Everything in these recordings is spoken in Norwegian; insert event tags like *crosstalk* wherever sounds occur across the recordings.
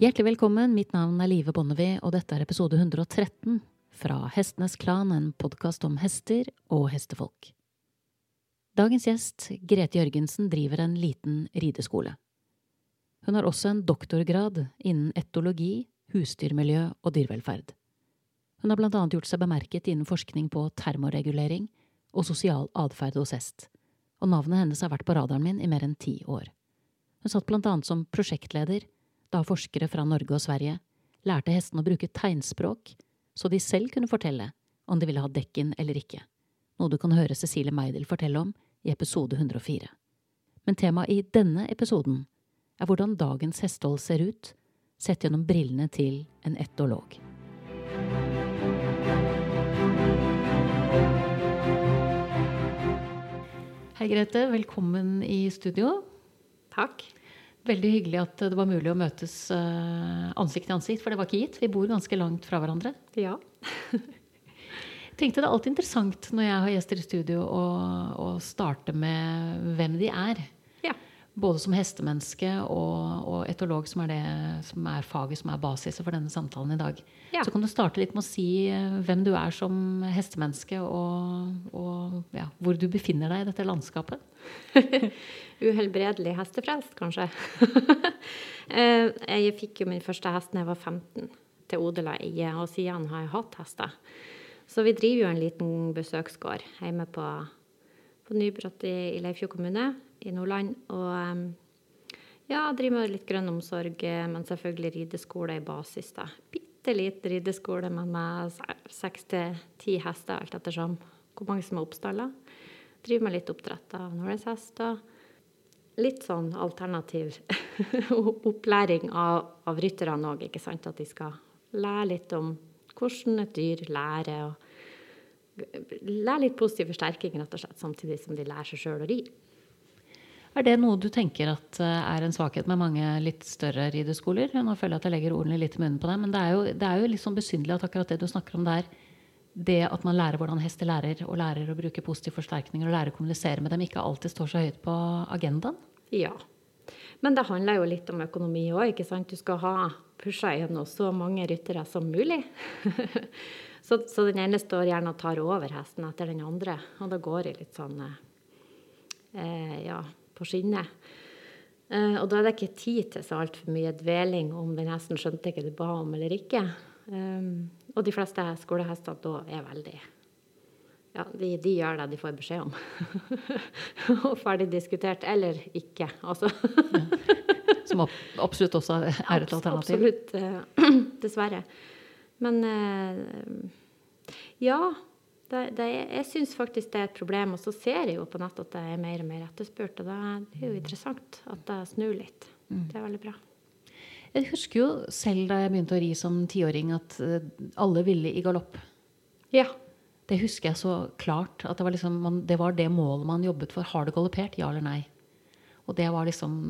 Hjertelig velkommen, mitt navn er Live Bonnevie, og dette er episode 113 fra Hestenes Klan, en podkast om hester og hestefolk. Dagens gjest, Grete Jørgensen, driver en liten rideskole. Hun har også en doktorgrad innen etologi, husdyrmiljø og dyrevelferd. Hun har blant annet gjort seg bemerket innen forskning på termoregulering og sosial atferd hos hest, og navnet hennes har vært på radaren min i mer enn ti år. Hun satt blant annet som prosjektleder da forskere fra Norge og Sverige lærte hestene å bruke tegnspråk så de selv kunne fortelle om de ville ha dekken eller ikke, noe du kan høre Cecilie Meidel fortelle om i episode 104. Men temaet i denne episoden er hvordan dagens hestehold ser ut, sett gjennom brillene til en etolog. Hei, Grete. Velkommen i studio. Takk. Veldig hyggelig at det var mulig å møtes eh, ansikt til ansikt, for det var ikke gitt. Vi bor ganske langt fra hverandre. Ja. Jeg *laughs* tenkte Det er alltid interessant når jeg har gjester i studio, å, å starte med hvem de er. Både som hestemenneske og, og etolog, som er, det, som er faget som er basisen for denne samtalen i dag. Ja. Så kan du starte litt med å si eh, hvem du er som hestemenneske, og, og ja, hvor du befinner deg i dette landskapet. *laughs* Uhelbredelig hestefrelst, kanskje. *laughs* Eh, jeg fikk jo min første hest da jeg var 15, til odeleie, og siden har jeg hatt hester. Så vi driver jo en liten besøksgård hjemme på, på Nybrott i, i Leifjord kommune i Nordland. Og eh, ja, driver med litt grønn omsorg, eh, men selvfølgelig rideskole i basis. da. Bitte liten rideskole, men med seks til ti hester, alt ettersom hvor mange som er oppstalla. Driver med litt oppdrett av norrønshester. Litt sånn alternativ *laughs* opplæring av, av rytterne òg, ikke sant. At de skal lære litt om hvordan et dyr lærer. og Lære litt positiv forsterking, rett og slett, samtidig som de lærer seg sjøl å ri. Er det noe du tenker at eh, er en svakhet med mange litt større rideskoler? Nå føler jeg at jeg legger ordene litt i munnen på deg, men det er jo, det er jo litt sånn besynderlig at akkurat det du snakker om der, det at man lærer hvordan hester lærer, og lærer å bruke positive forsterkninger og lærer å kommunisere med dem, ikke alltid står så høyt på agendaen? Ja. Men det handler jo litt om økonomi òg, ikke sant. Du skal ha pusha gjennom så mange ryttere som mulig. *laughs* så, så, den ene står gjerne og tar over hesten etter den andre, og da går det litt sånn eh, ja, på skinner. Eh, og da er det ikke tid til så altfor mye dveling om den hesten skjønte ikke du ba om eller ikke. Um, og de fleste skolehester da er veldig ja, de, de, gjør det de får beskjed om. *laughs* og ferdig diskutert. Eller ikke, altså. Som absolutt også er et *laughs* alternativ? Absolutt. Uh, *clears throat* dessverre. Men uh, ja. Det, det, jeg syns faktisk det er et problem. Og så ser jeg jo på nett at det er mer og mer etterspurt. Og det er jo interessant at det snur litt. Mm. Det er veldig bra. Jeg husker jo selv da jeg begynte å ri som tiåring, at eh, alle ville i galopp. Ja. Det husker jeg så klart. At det var, liksom, man, det var det målet man jobbet for. Har det galoppert? Ja eller nei? Og det var liksom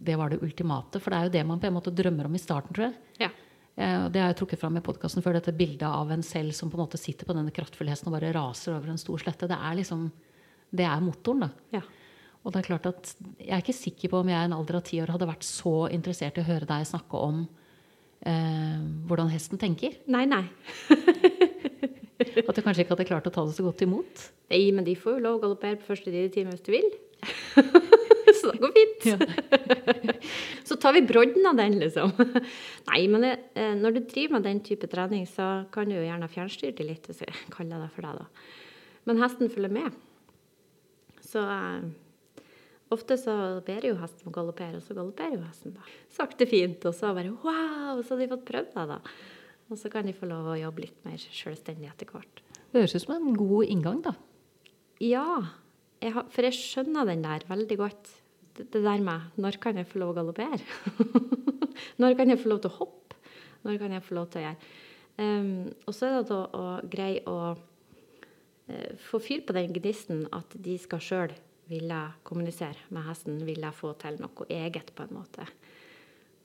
det var det ultimate. For det er jo det man på en måte drømmer om i starten, tror jeg. Ja. Eh, det har jeg trukket fram i podkasten før, dette bildet av en selv som på en måte sitter på denne kraftfulle hesten og bare raser over en stor slette. Det er liksom Det er motoren, da. Ja. Og det er klart at Jeg er ikke sikker på om jeg i en alder av ti år hadde vært så interessert i å høre deg snakke om eh, hvordan hesten tenker. Nei, nei. at du kanskje ikke hadde klart å ta det så godt imot? Nei, men de får jo lov å galoppere på første ridetime hvis du vil. *laughs* så det går fint. Ja. *laughs* så tar vi brodden av den, liksom. *laughs* Nei, men det, eh, når du driver med den type trening, så kan du jo gjerne fjernstyre det litt, hvis jeg kaller det for det. da. Men hesten følger med. Så eh, ofte så ber jo hesten å galoppere, og så galopperer jo hesten da. Sakte, fint. Og så bare wow, så har de fått prøvd det, da. Og så kan de få lov å jobbe litt mer selvstendig etter hvert. Det høres ut som en god inngang, da. Ja, jeg har, for jeg skjønner den der veldig godt. Det, der med når kan jeg få lov å galoppere? *laughs* når kan jeg få lov til å hoppe? Når kan jeg få lov til å gjøre um, Og så er det da å greie å uh, få fyr på den gnisten at de skal sjøl ville kommunisere med hesten, ville få til noe eget, på en måte.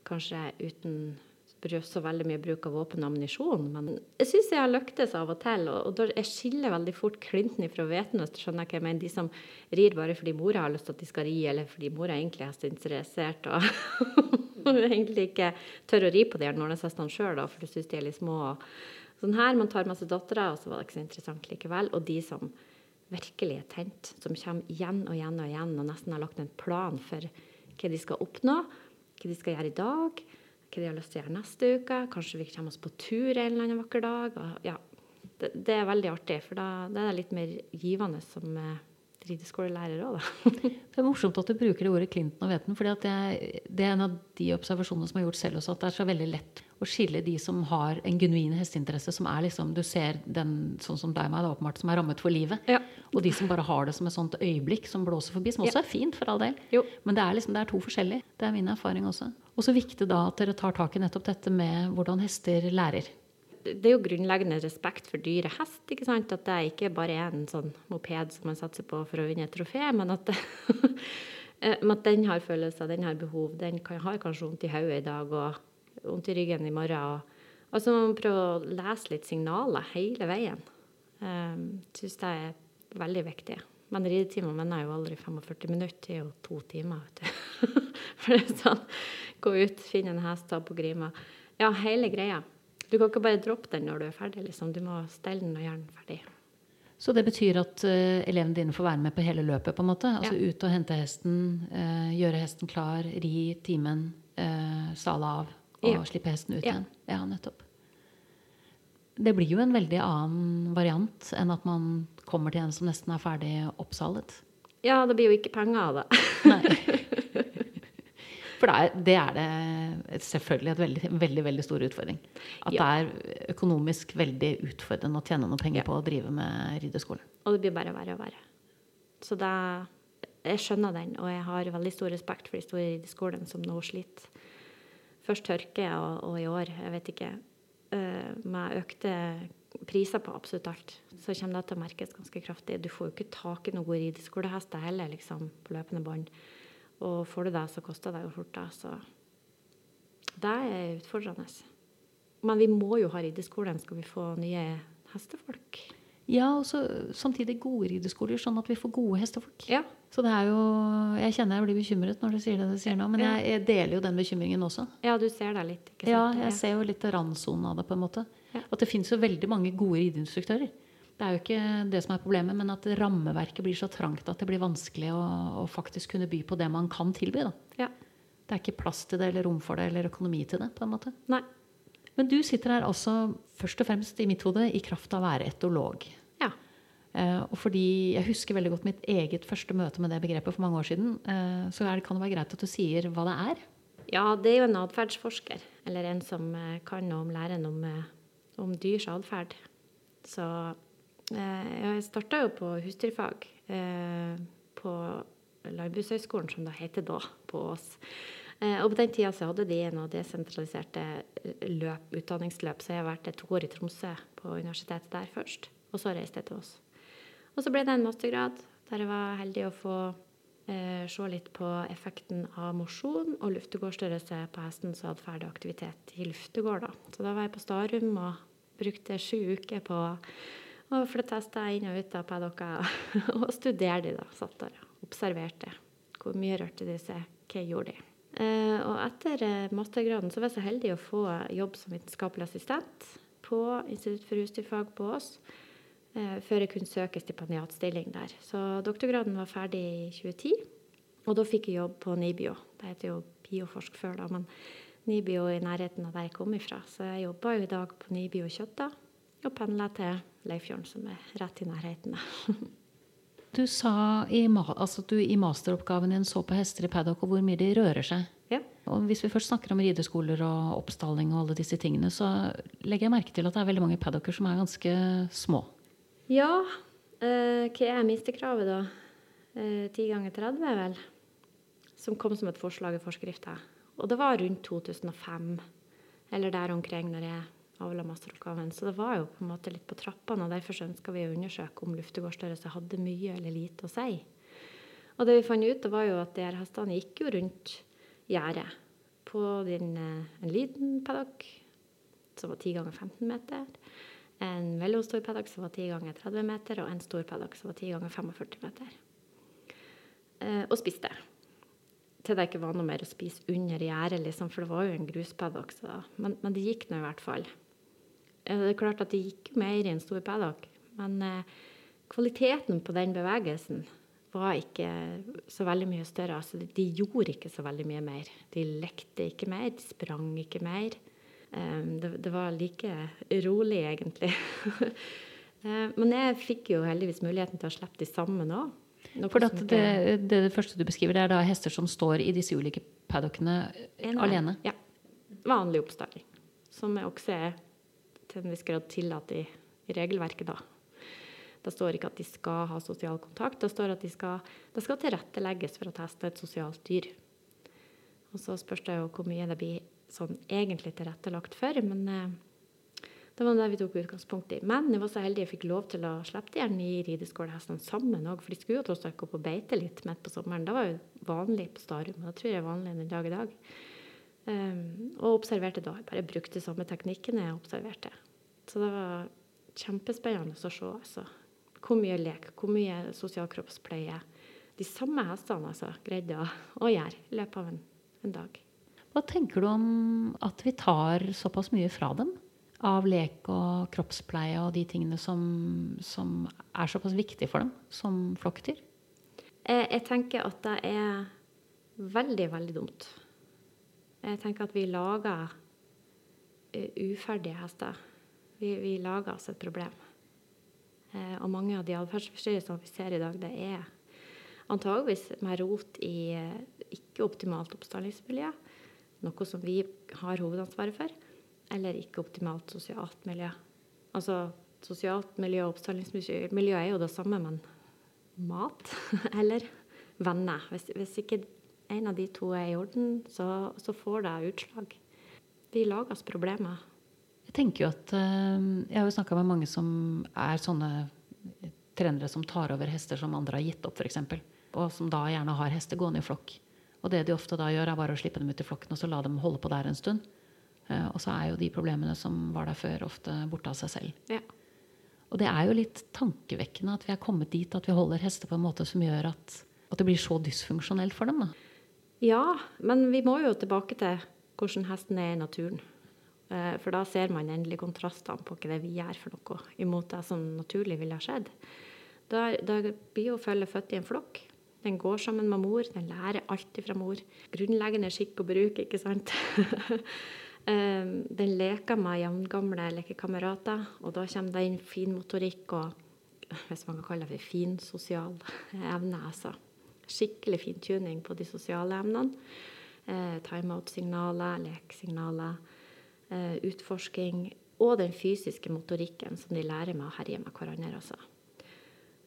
Kanskje uten så veldig mye bruk av våpen og ammunisjon. Men jeg syns jeg har lyktes av og til. Og, og jeg skiller veldig fort klinten ifra hveten, hvis du skjønner hva jeg mener. De som rir bare fordi mora har lyst til at de skal ri, eller fordi mora egentlig er så interessert og, *laughs* egentlig ikke tør å ri på de her nåleshestene sjøl, for du syns de er litt små. Sånn her, Man tar masse dattera, og så var det ikke så interessant likevel. Og de som virkelig er tent, som kommer igjen og igjen og igjen og nesten har lagt en plan for hva de skal oppnå, hva de skal gjøre i dag, hva de har lyst til å gjøre neste uke. Kanskje vi kommer oss på tur en eller annen vakker dag. Og, ja, det, det, er veldig artig, for da, det er det litt mer givende som eh, rideskolelærer òg, da. *laughs* det er morsomt at du bruker det ordet Clinton og Veten, for det, det, er en av de observasjonene som har gjort selv også, at det er så veldig lett å skille de som har en genuin hesteinteresse, som er liksom Du ser den sånn som deg og meg, åpenbart, som er rammet for livet. Ja. Og de som bare har det som et sånt øyeblikk som blåser forbi, som også ja. er fint, for all del. Jo. Men det er liksom, det er to forskjellige. Det er min erfaring også. Og så viktig da at dere tar tak i nettopp dette med hvordan hester lærer det er jo grunnleggende respekt for dyre hest. ikke sant? At det ikke bare er en sånn moped som man satser på for å vinne et trofé, men at, det, *laughs* eh, at den har følelser, den har behov. Den kan, har kanskje vondt i hodet i dag og vondt i ryggen i morgen. Og, og man må prøve å lese litt signaler hele veien. Um, ehm, Syns det er veldig viktig. Men ridetimen mener er jo aldri 45 minutter, det er jo to timer. vet du. *laughs* for det er sånn, Gå ut, finne en hest, ta på grima. Ja, hele greia. Du kan ikke bare droppe den når du er ferdig. Liksom. Du må stelle den og gjøre den ferdig. Så det betyr at uh, elevene dine får være med på hele løpet? på en måte? Altså ja. Ut og hente hesten, uh, gjøre hesten klar, ri timen, uh, stale av og ja. slippe hesten ut ja. igjen? Ja, nettopp. Det blir jo en veldig annen variant enn at man kommer til en som nesten er ferdig oppsalet. Ja, det blir jo ikke penger av det. Nei. *laughs* For det er, det er det selvfølgelig et veldig, veldig, veldig stor utfordring. At ja. det er økonomisk veldig utfordrende å tjene noe penger ja. på å drive med rideskole. Og det blir bare verre og verre. Så det, jeg skjønner den, og jeg har veldig stor respekt for de store rideskolene som nå sliter. Først tørke, og, og, i år, jeg vet ikke, uh, med økte priser på absolutt alt, så kommer det til å merkes ganske kraftig. Du får jo ikke tak i noen gode rideskolehester heller, liksom, på løpende bånd. Og får du det, så koster det jo skjorta. Så det er utfordrende. Men vi må jo ha rideskolen skal vi få nye hestefolk. Ja, og så, samtidig gode rideskoler, sånn at vi får gode hestefolk. Ja. Så det er jo Jeg kjenner jeg blir bekymret når du sier det du sier nå, men jeg, jeg, deler jo den bekymringen også. Ja, du ser det litt, ikke sant? Ja, jeg ser jo litt randsonen av det, på en måte. At det finnes jo veldig mange gode rideinstruktører. Det er jo ikke det som er problemet, men at rammeverket blir så trangt at det blir vanskelig å, å faktisk kunne by på det man kan tilby. Ja. Det er ikke plass til det eller rom for det eller økonomi til det. på en måte. Nei. Men du sitter her altså først og fremst i mitt hode i kraft av å være etolog. Ja. Eh, og fordi jeg husker veldig godt mitt eget første møte med det begrepet for mange år siden, eh, så det, kan det være greit at du sier hva det er? Ja, det er jo en atferdsforsker. Eller en som eh, kan noe om læren om, eh, om dyrs atferd. Så Eh, jeg starta jo på husdyrfag eh, på Landbrukshøgskolen, som det heter da, på Ås. Eh, og på den tida så hadde de noe desentraliserte løp, utdanningsløp, så jeg har vært et år i Tromsø, på universitetet der først. Og så reiste jeg til Ås. Og så ble det en mastergrad der jeg var heldig å få eh, se litt på effekten av mosjon og luftegårdsstørrelse på hestens atferd og aktivitet i luftegård. Da. Så da var jeg på Starum og brukte sju uker på å flytte hester inn og ut av paddocker *laughs* og studerte de da. Satt der og observerte. Hvor mye rørte de seg, hva gjorde de? Eh, og etter eh, mastergraden så var jeg så heldig å få jobb som vitenskapelig assistent på Institutt for husdyrfag på Ås. Eh, før jeg kunne søke stipendiatstilling der. Så doktorgraden var ferdig i 2010. Og da fikk jeg jobb på NIBIO. Det heter jo Bioforsk før, da. Men NIBIO i nærheten av der jeg kom ifra. Så jeg jobber jo i dag på NIBIO Kjøtta og pendler til Leifjorden, som er rett i nærheten. *laughs* du sa i, altså du i masteroppgaven din så på hester i paddock og hvor mye de rører seg. Ja. Og hvis vi først snakker om rideskoler og oppstalling og alle disse tingene, så legger jeg merke til at det er veldig mange paddocker som er ganske små. Ja. Eh, hva er minstekravet, da? Eh, 10 ganger 30, vel? Som kom som et forslag i forskrifta. Og det var rundt 2005, eller der omkring, når jeg avla masteroppgaven. Så det var jo på en måte litt på trappene, og derfor ønska vi å undersøke om luftegårdsstørrelse hadde mye eller lite å si. Og det vi fant ut, det var jo at de her hestene gikk jo rundt gjerdet. på din, eh, en liten paddock som var 10 ganger 15 meter. En mellomstor paddock som var 10 ganger 30 meter, og en stor paddock som var 10 ganger 45 meter. Eh, og spiste. Til det ikke var noe mer å spise under gjerdet, liksom, for det var jo en gruspaddock. Men, men, det gikk nå i hvert fall. Det er klart at det gikk mer i en stor paddock, men eh, kvaliteten på den bevegelsen var ikke så veldig mye større. Altså, de gjorde ikke så veldig mye mer. De lekte ikke mer, de sprang ikke mer. Um, det, det, var like rolig, egentlig. uh, *laughs* men jeg fikk jo heldigvis muligheten til å slippe de sammen òg. For det, det, det, første du beskriver, det er da hester som står i disse ulike paddockene alene? Ja. Vanlig oppstalling. Som også er til en viss grad tillatt i, i regelverket, da. Det står ikke at de skal ha sosial kontakt, det står at de skal, det skal tilrettelegges for å teste et sosialt dyr. Og så spørs det jo hvor mye det blir sånn egentlig tilrettelagt for. Men eh, det var det vi tok utgangspunkt i. Men jeg var så heldig jeg fikk lov til å slippe de nye rideskålhestene sammen òg. For de skulle jo tross alt gå på beite litt midt på sommeren. Det var jo vanlig på Starum, det tror jeg er vanlig den dag i dag. Um, og observerte da. Jeg bare brukte samme teknikken jeg observerte. Så det var kjempespennende å se. altså hvor mye lek, hvor mye sosial kroppspleie de samme hestene altså, greide å, å, gjøre i løpet av en, en, dag. Hva tenker du om at vi tar såpass mye fra dem? Av lek og kroppspleie og de tingene som, som er såpass viktige for dem som flokkdyr? Jeg, jeg tenker at det er veldig, veldig dumt. Jeg tenker at vi lager uh, uferdige hester. Vi, vi lager oss et problem. Eh, og mange av de atferdsforstyrrelsene vi ser i dag, det er antageligvis med rot i eh, ikke optimalt oppstallingsmiljø, noe som vi har hovedansvaret for, eller ikke optimalt sosialt miljø. Altså sosialt miljø og oppstallingsmiljø er jo det samme, men mat *laughs* eller venner. Hvis, hvis, ikke en av de to er i orden, så, så får det utslag. Vi lager oss problemer tenker jo at eh, Jeg har jo snakka med mange som er sånne trenere som tar over hester som andre har gitt opp, f.eks. Og som da gjerne har hester gående i flokk. Og det de ofte da gjør, er bare å slippe dem ut i flokken og så la dem holde på der en stund. Eh, og så er jo de problemene som var der før, ofte borte av seg selv. Ja. Og det er jo litt tankevekkende at vi er kommet dit at vi holder hester på en måte som gjør at, at det blir så dysfunksjonelt for dem. Da. Ja, men vi må jo tilbake til hvordan hesten er i naturen. Eh, for da ser man endelig kontrastene på hva det vi gjør for noe, imot det som naturlig ville ha skjedd. Da, da blir å følge født i en flokk. Den går sammen med mor, den lærer alltid fra mor. Grunnleggende skikk og bruk, ikke sant. *laughs* Den leker med jevngamle lekekamerater, og da kommer det inn fin motorikk og hvis man kan kalle det for fin sosial evne. altså Skikkelig fintuning på de sosiale emnene. Eh, Timeout-signaler, lekesignaler eh, utforsking og den fysiske motorikken som de lærer med å herje med hverandre. Altså.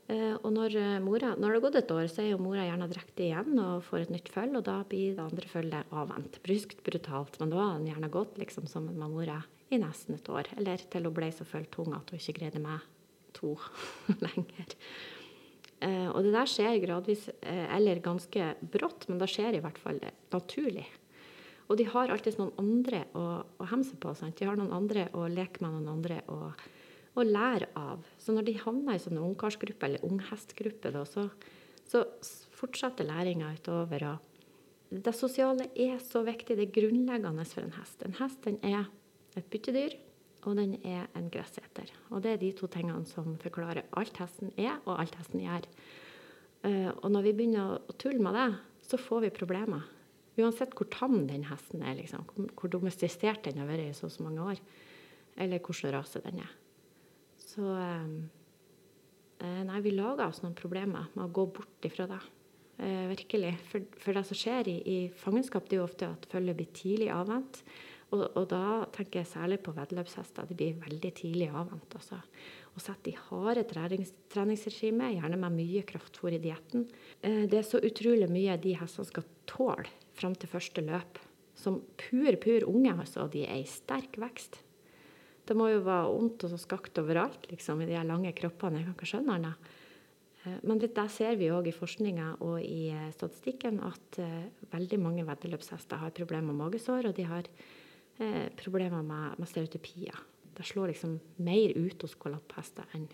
Eh, og når, eh, mora, når, det har gått et år, så er jo mora gjerne drektig igjen og får et nytt føll, og da blir det andre følget avvent. Bryskt, brutalt, men da har den gjerne gått liksom sammen med mora i nesten et år. Eller til hun ble så føltung at hun ikke greide med to *laughs* lenger. Eh, og det der skjer gradvis, eller ganske brått, men det skjer i hvert fall naturlig. Og de har alltid noen andre å, å hemse på. Sant? De har noen andre å leke med, noen andre å, å lære av. Så når de havner i sånne ungkarsgruppe eller unghestgruppe, da, så, så fortsetter læringa utover. Og det sosiale er så viktig. Det er grunnleggende for en hest. En hest den er et byttedyr, og den er en gresseter. Og det er de to tingene som forklarer alt hesten er, og alt hesten gjør. Uh, og når vi begynner å tulle med det, så får vi problemer. Uansett hvor tam den hesten er, liksom, hvor domestisert den har vært i så, så mange år, eller hvilken rase den er. Så eh, eh, Nei, vi lager oss noen problemer med å gå bort ifra det. Eh, virkelig. For, for, det som skjer i, i fangenskap, det er jo ofte at følget blir tidlig avvent. Og, og, da tenker jeg særlig på veddeløpshester. De blir veldig tidlig avvent. Altså. Og setter i harde trenings, treningsregime, gjerne med mye kraftfôr i dietten. Det er så utrolig mye de hestene skal tåle fram til første løp. Som pur, pur unge, altså. De er i sterk vekst. Det må jo være vondt og så skakt overalt liksom, i de lange kroppene. Jeg kan ikke skjønne annet. Eh, men det, der ser vi òg i forskninga og i eh, statistikken at eh, veldig mange veddeløpshester har problemer med magesår, og de har problemer med, med stereotypier. Det slår liksom mer ut hos galopphester enn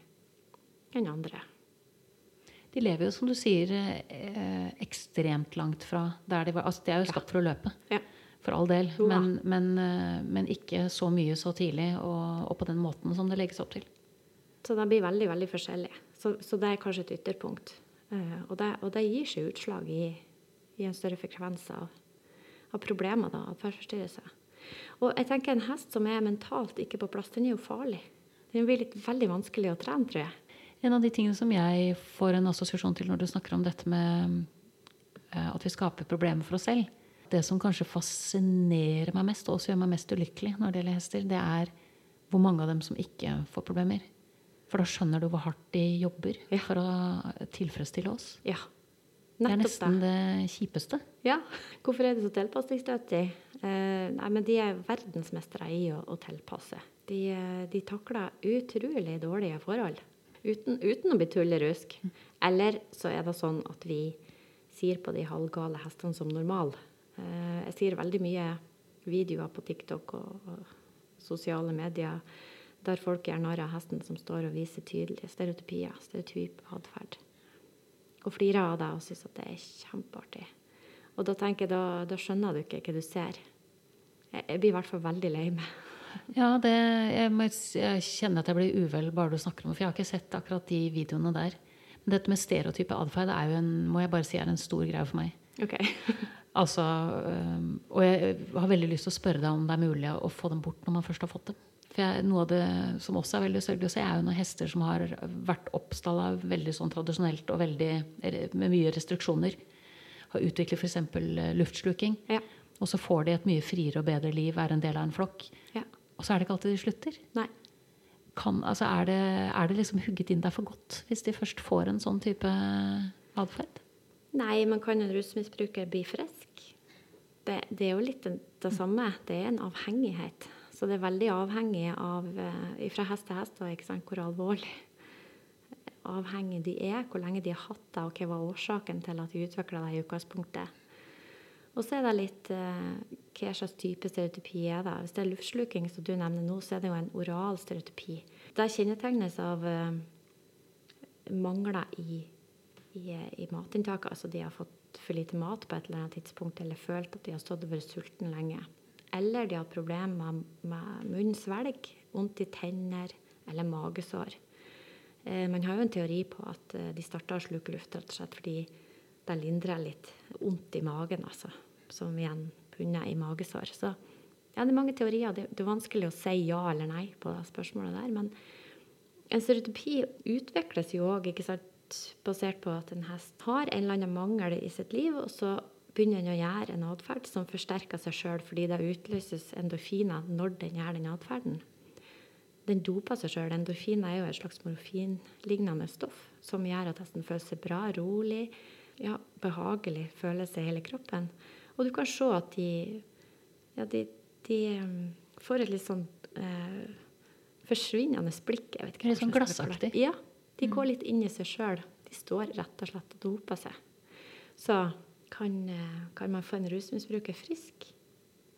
enn andre. De lever jo, som du sier, ekstremt langt fra der de var. Altså, de er jo skapt for å løpe. Ja. For all del. Men, men, eh, men ikke så mye så tidlig og, og på den måten som det legges opp til. Så det blir veldig veldig forskjellig. Så, så det er kanskje et ytterpunkt. Eh, og, det, og det gir seg utslag i, i en større frekvens av, av problemer, da, atferdsforstyrrelser. Og jeg tenker en hest som er mentalt ikke på plass, den er jo farlig. Den blir litt veldig vanskelig å trene, tror jeg. En av de tingene som jeg får en assosiasjon til når du snakker om dette med eh, at vi skaper problemer for oss selv Det som kanskje fascinerer meg mest, og også gjør meg mest ulykkelig når det gjelder hester, det er hvor mange av dem som ikke får problemer. For da skjønner du hvor hardt de jobber Ja. for å tilfredsstille oss. Ja. Det er nesten det kjipeste. Ja. Hvorfor er det så tilpasningsdyktig? Eh, nei, men de er verdensmestere i å, å tilpasse. De, eh, de takler utrolig dårlige forhold uten, uten å bli tullerusk. Eller så er det sånn at vi sier på de halvgale hestene som normal. Eh, jeg sier veldig mye videoer på TikTok og, sosiale medier der folk gjør narr av hesten som står og viser tydelige stereotypier, stereotyp atferd og flirer av deg og syns at det er kjempeartig. Og da tenker jeg, da, da skjønner du ikke hva du ser. Jeg, jeg blir i hvert fall veldig lei meg. *laughs* Ja, det, jeg, må, jeg kjenner at jeg blir uvel bare du snakker om det, for jeg har ikke sett akkurat de videoene der. Men dette med stereotype atferd er jo en, må jeg bare si, er en stor greie for meg. Ok. *laughs* Altså, øhm, og jeg har veldig lyst til å spørre deg om det er mulig å få dem bort når man først har fått dem. For jeg, noe av det som også er veldig sørgelig å se, er jo noen hester som har vært oppstalla veldig sånn tradisjonelt og veldig, med mye restriksjoner, har utviklet f.eks. luftsluking. Ja. Og så får de et mye friere og bedre liv, er en del av en flokk. ja. Og så er det ikke alltid de slutter. Nei. Kan, altså er, det, er det liksom hugget inn der for godt hvis de først får en sånn type atferd? Nei, men kan en rusmisbruker bli frisk? Det, det er jo litt det, samme. Det er en avhengighet. Så det er veldig avhengig av eh, fra hest til hest sant, hvor alvorlig avhengig de er, hvor lenge de har hatt det, og hva var årsaken til at de utvikla det i utgangspunktet. Og så er det litt eh, hva slags type stereotypi er det. Hvis det er luftsluking, som du nevner nå, så er det jo en oral stereotypi. Det kjennetegnes av eh, mangler i, i, i matinntaket. Altså de har fått for lite mat på et eller annet tidspunkt, eller følt at de har stått og vært sulten lenge. Eller de har problemer med, med munnsvelg, vondt i tenner eller magesår. Eh, man har jo en teori på at eh, de starter å sluke luft rett og slett fordi det lindrer litt vondt i magen, altså. Som igjen bunner i magesår. Så ja, det er mange teorier. Det, det er vanskelig å si ja eller nei på det spørsmålet der. Men en stereotypi utvikles jo òg basert på at en hest har en eller annen mangel i sitt liv, og så begynner den å gjøre en atferd som forsterker seg sjøl fordi det utløses endorfiner når den gjør den atferden. Den doper seg sjøl. Endorfiner er jo et slags morfinlignende stoff som gjør at hesten føler seg bra, rolig, ja, behagelig følelse i hele kroppen. Og du kan se at de, ja, de, de um, får et litt sånn eh, forsvinnende blikk. Jeg vet ikke Litt sånn glassaktig. Ja. De går litt inn i seg sjøl. De står rett og slett og doper seg. Så kan, eh, kan man få en rusmisbruker frisk?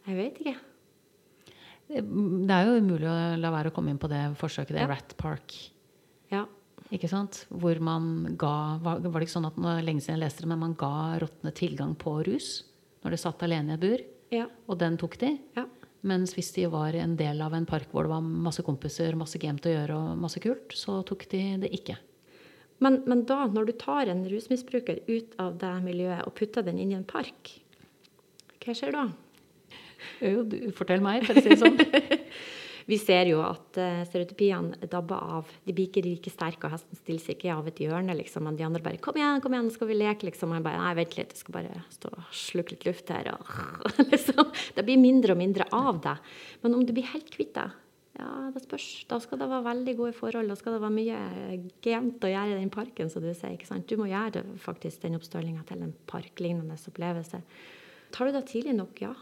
Jeg vet ikke. Det er jo umulig å la være å komme inn på det forsøket, det Ja. Rat Park. Ja. Ikke sant? Hvor man ga Var var det ikke sånn at nå lenge siden jeg leste det, men man ga rottene tilgang på rus når de satt alene i et bur? Ja. Og den tok de. ja. Mens hvis de var en del av en park hvor det var masse kompiser, masse gamet å gjøre og masse kult, så tok de det ikke. Men, men da, når du tar en rusmisbruker ut av det miljøet og putter den inn i en park, hva skjer da? Jo, du, fortell meg, for å si det sånn. *laughs* Vi ser jo at uh, stereotypiene dabber av. De blir ikke like sterke, og hesten stiller seg ikke av et hjørne, liksom. Men de andre bare 'Kom igjen, kom igjen, skal vi leke?' liksom. Og jeg bare 'Nei, vent litt, jeg skal bare stå og slukke litt luft her', og *laughs* liksom. Det blir mindre og mindre av det. Men om du blir helt kvitt det, ja, det spørs. Da skal det være veldig gode forhold. Da skal det være mye gent å gjøre i den parken, som du sier. ikke sant? Du må gjøre faktisk den oppstallinga til en parklignende opplevelse. Tar du det tidlig nok? Ja.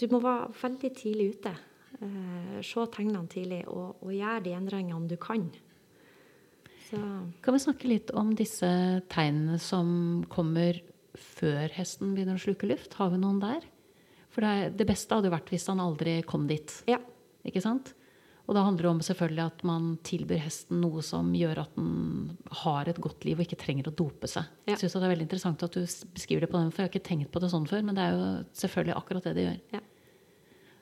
Du må være veldig tidlig ute. Eh, se tegnene tidlig og, og gjøre de endringene du kan. Så Kan vi snakke litt om disse tegnene som kommer før hesten begynner å sluke luft? Har vi noen der? For det, det beste hadde jo vært hvis han aldri kom dit. ja. Ikke sant? Og da handler det om selvfølgelig at man tilbyr hesten noe som gjør at den har et godt liv og ikke trenger å dope seg. Ja. Jeg synes Det er veldig interessant at du beskriver det på den, for jeg har ikke tenkt på det sånn før. Men det er jo selvfølgelig akkurat det det gjør. Ja.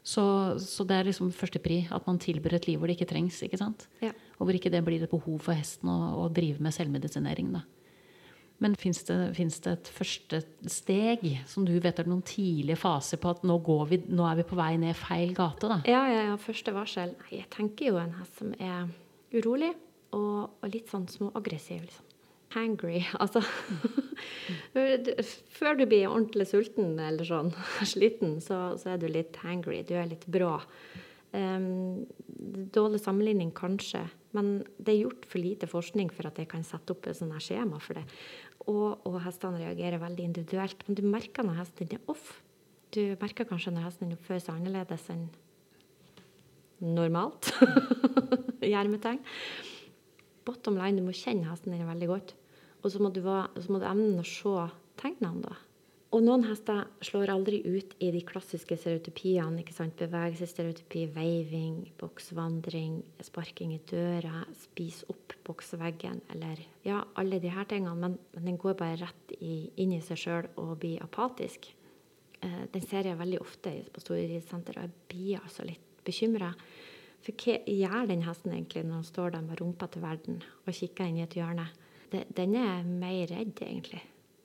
Så, så det er liksom første pri, at man tilbyr et liv hvor det ikke trengs. ikke sant? Ja. Og hvor ikke det blir et behov for hesten å, å drive med selvmedisinering. da. Men fins det, det et første steg som du vet er noen tidlige faser på at nå, går vi, nå er vi på vei ned feil gate? da? Ja, ja, ja, første varsel. Jeg tenker jo en hest som er urolig og, og litt sånn småaggressiv. liksom. Hangry. *laughs* Altså *laughs* Før du blir ordentlig sulten eller sånn *laughs* sliten, så, så er du litt hangry. Du er litt brå. Um, dårlig sammenligning, kanskje, men det er gjort for lite forskning for at jeg kan sette opp et sånt skjema for det. Og, og hestene reagerer veldig individuelt. Men du merker når hesten din er off. Du merker kanskje når hesten din oppfører seg annerledes enn normalt. Gjermetegn. Bottom line, du må kjenne hesten din veldig godt. Og så må du, så må du evne å se tegnene, da. Og noen hester slår aldri ut i de klassiske stereotypiene. ikke sant? Bevegelsesstereotypi, veiving, boksvandring, sparking i døra, spis opp boksveggen, eller ja, alle de her tingene. Men, men den går bare rett i, inn i seg sjøl og blir apatisk. Eh, den ser jeg veldig ofte på store ridesenter, og jeg blir altså litt bekymra. For hva gjør den hesten egentlig når han står der med rumpa til verden og kikker inn i et hjørne? Den er mer redd, egentlig.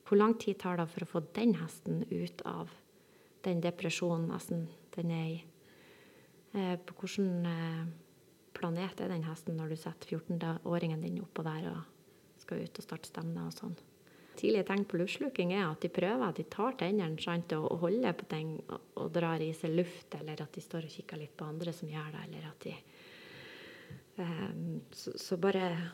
Hvor lang tid tar det for å få den hesten ut av den depresjonen nesten den er i? Eh, på hvilken eh, planet er den hesten når du setter 14-åringen din oppå der og skal ut og starte stevne og sånn? Tidlige tegn på luftsluking er at de prøver, at de tar tennene og, holder på ting og, drar i seg luft, eller at de står og kikker litt på andre som gjør det, eller at de Ehm, så, så bare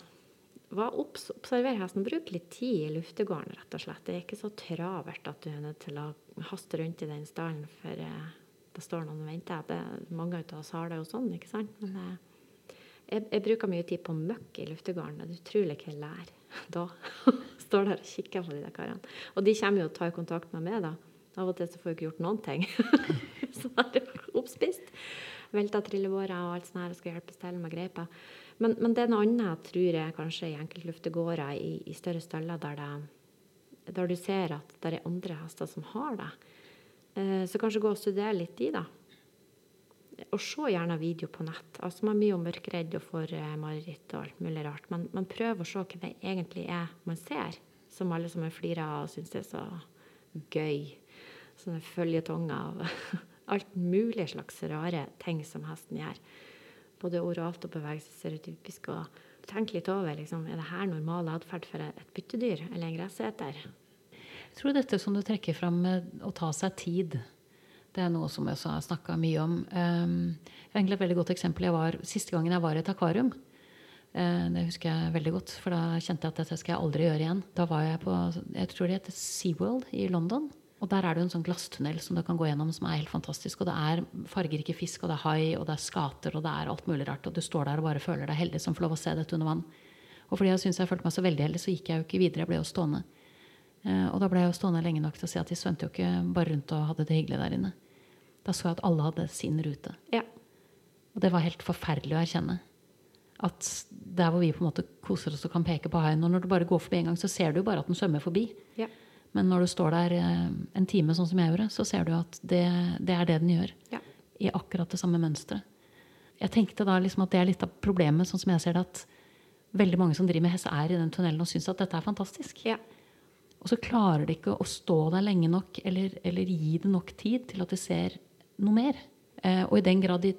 var obs, observer hesten. Bruk litt tid i luftegården, rett og slett. Det er ikke så travelt at du er nødt til å haste rundt i den stallen, for eh, det står noen og venter. Det, mange av oss har det jo sånn, ikke sant? Men eh, jeg, jeg bruker mye tid på møkk i luftegården. Det er utrolig hva jeg lærer *laughs* da. Står der og kikker på de der karene. Og de kommer jo og tar kontakt med meg, da. Av og til så får jeg ikke gjort noen ting. *laughs* så er det oppspist. Velta trillebårer og alt sånt her og skal hjelpes til med greipa. Men, men det er noe annet, tror jeg, kanskje i enkeltluftegårder i, i større staller der, det, der du ser at det er andre hester som har det. Eh, så kanskje gå og studere litt de, da. Og se gjerne video på nett. Altså Man blir jo mørkredd og får eh, mareritt og alt mulig rart. Men, men prøv å se hva det egentlig er man ser, som alle som flirer av og syns det er så gøy. Sånne følgetonger av alt mulig slags rare ting som hesten gjør. Både oralt og bevegelsesstereotypisk. Og tenk litt over liksom, er det her normal atferd for et byttedyr eller en gresseter. Jeg tror dette som du trekker fram å ta seg tid, det er noe som jeg har snakka mye om. Um, jeg har egentlig et veldig godt eksempel. Var, siste gangen jeg var i et akvarium, eh, det husker jeg veldig godt, for da kjente jeg at dette skal jeg aldri gjøre igjen. Da var jeg på jeg tror det heter SeaWorld i London. Og der er det jo en sånn glasstunnel som du kan gå gjennom som er helt fantastisk. Og det er fargerike fisk, og det er hai, og det er skater, og det er alt mulig rart. Og du står der og bare føler deg heldig som får lov å se dette under vann. Og fordi jeg syntes jeg følte meg så veldig heldig, så gikk jeg jo ikke videre. Jeg ble jo stående. Eh, og da ble jeg jo stående lenge nok til å si at de svømte jo ikke bare rundt og hadde det hyggelig der inne. Da så jeg at alle hadde sin rute. Ja. Og det var helt forferdelig å erkjenne. At der hvor vi på en måte koser oss og kan peke på haien, og når du bare går forbi en gang, så ser du jo bare at den svømmer forbi. ja. Men når du står der eh, en time, sånn som jeg gjorde, så ser du at det, det er det den gjør. Ja. I akkurat det samme mønsteret. Jeg tenkte da liksom at det er litt av problemet, sånn som jeg ser det, at veldig mange som driver med hest, er i den tunnelen og syns at dette er fantastisk. ja. Og så klarer de ikke å stå der lenge nok eller, eller gi det nok tid til at de ser noe mer. Eh, og i den grad de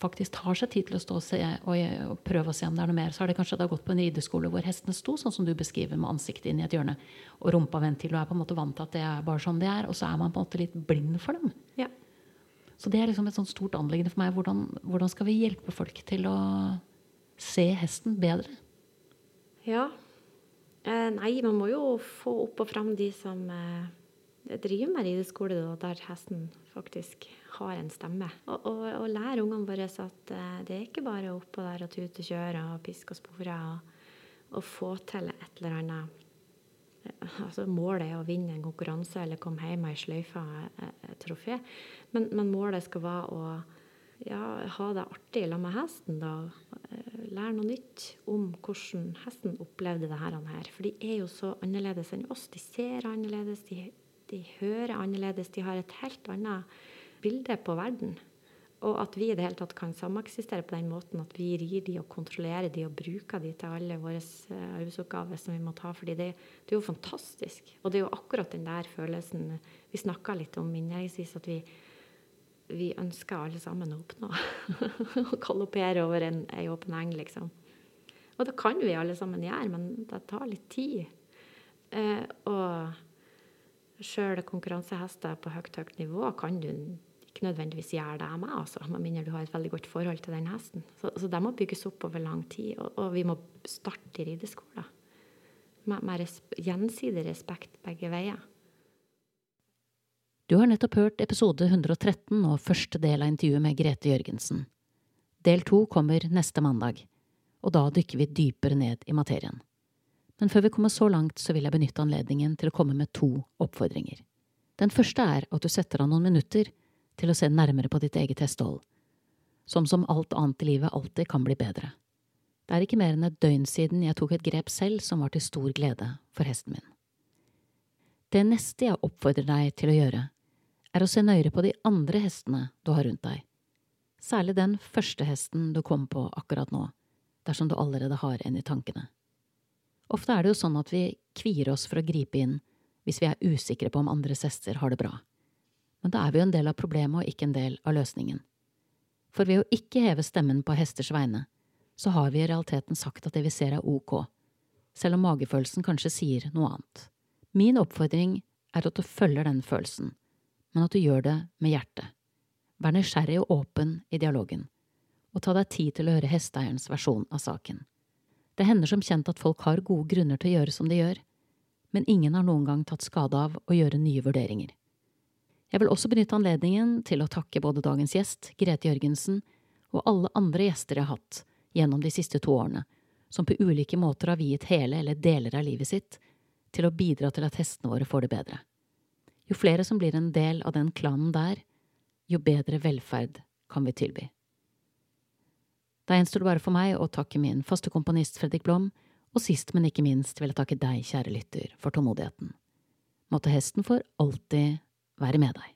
faktisk tar seg tid til å stå og, se, og, og prøve å se om det er noe mer, så har det kanskje da gått på en rideskole hvor hestene sto sånn som du beskriver, med ansiktet inn i et hjørne og rumpa vendt til, og er på en måte vant til at det er bare sånn det er. Og så er man på en måte litt blind for dem. ja. Så det er liksom et sånt stort anliggende for meg. Hvordan, hvordan skal vi hjelpe folk til å se hesten bedre? Ja. Eh, nei, man må jo få opp og fram de som eh, driver med rideskole, da, der hesten faktisk har en stemme. Og, og, og lære ungene våre at eh, det er ikke bare oppå der og tute og kjøre og piske og spore og, og få til et eller annet eh, altså Målet er å vinne en konkurranse eller komme hjem med ei sløyfe et trofé. Men, men, målet skal være å ja, ha det artig sammen med hesten. da, eh, Lære noe nytt om hvordan hesten opplevde det her. For de er jo så annerledes enn oss. De ser annerledes, de, de hører annerledes. De har et helt annet bilde på verden. Og at vi i det hele tatt kan sameksistere på den måten at vi rir de og kontrollerer de og bruker de til alle våre eh, arbeidsoppgaver som vi må ta. fordi det, det, er jo fantastisk. Og det er jo akkurat den der følelsen vi snakka litt om innledningsvis, at vi, vi ønsker alle sammen å oppnå. *laughs* Å galoppere over en, åpen eng, liksom. Og det kan vi alle sammen gjøre, men det tar litt tid. Eh, og sjøl konkurransehester på høyt, høyt nivå kan du ikke nødvendigvis gjøre det med, altså, med mindre du har et veldig godt forhold til den hesten. Så, så det må bygges opp over lang tid, og, og vi må starte i rideskolen. Med, med res, gjensidig respekt begge veier. Du har nettopp hørt episode 113 og første del av intervjuet med Grete Jørgensen. Del to kommer neste mandag, og da dykker vi dypere ned i materien. Men før vi kommer så langt, så vil jeg benytte anledningen til å komme med to oppfordringer. Den første er at du setter av noen minutter til å se nærmere på ditt eget hestehold, som som alt annet i livet alltid kan bli bedre. Det er ikke mer enn et døgn siden jeg tok et grep selv som var til stor glede for hesten min. Det neste jeg oppfordrer deg til å gjøre, er å se nøyere på de andre hestene du har rundt deg, særlig den første hesten du kom på akkurat nå, dersom du allerede har en i tankene. Ofte er det jo sånn at vi kvier oss for å gripe inn hvis vi er usikre på om andres hester har det bra men da er vi jo en del av problemet og ikke en del av løsningen. For ved å ikke heve stemmen på hesters vegne, så har vi i realiteten sagt at det vi ser er ok, selv om magefølelsen kanskje sier noe annet. Min oppfordring er at du følger den følelsen, men at du gjør det med hjertet. Vær nysgjerrig og åpen i dialogen, og ta deg tid til å høre hesteeierens versjon av saken. Det hender som kjent at folk har gode grunner til å gjøre som de gjør, men ingen har noen gang tatt skade av å gjøre nye vurderinger. Jeg vil også benytte anledningen til å takke både dagens gjest, Grete Jørgensen, og alle andre gjester jeg har hatt gjennom de siste to årene, som på ulike måter har viet hele eller deler av livet sitt til å bidra til at hestene våre får det bedre. Jo flere som blir en del av den klanen der, jo bedre velferd kan vi tilby. Da gjenstår det bare for meg å takke min faste komponist Fredrik Blom, og sist, men ikke minst vil jeg takke deg, kjære lytter, for tålmodigheten. Måtte hesten for alltid være med deg.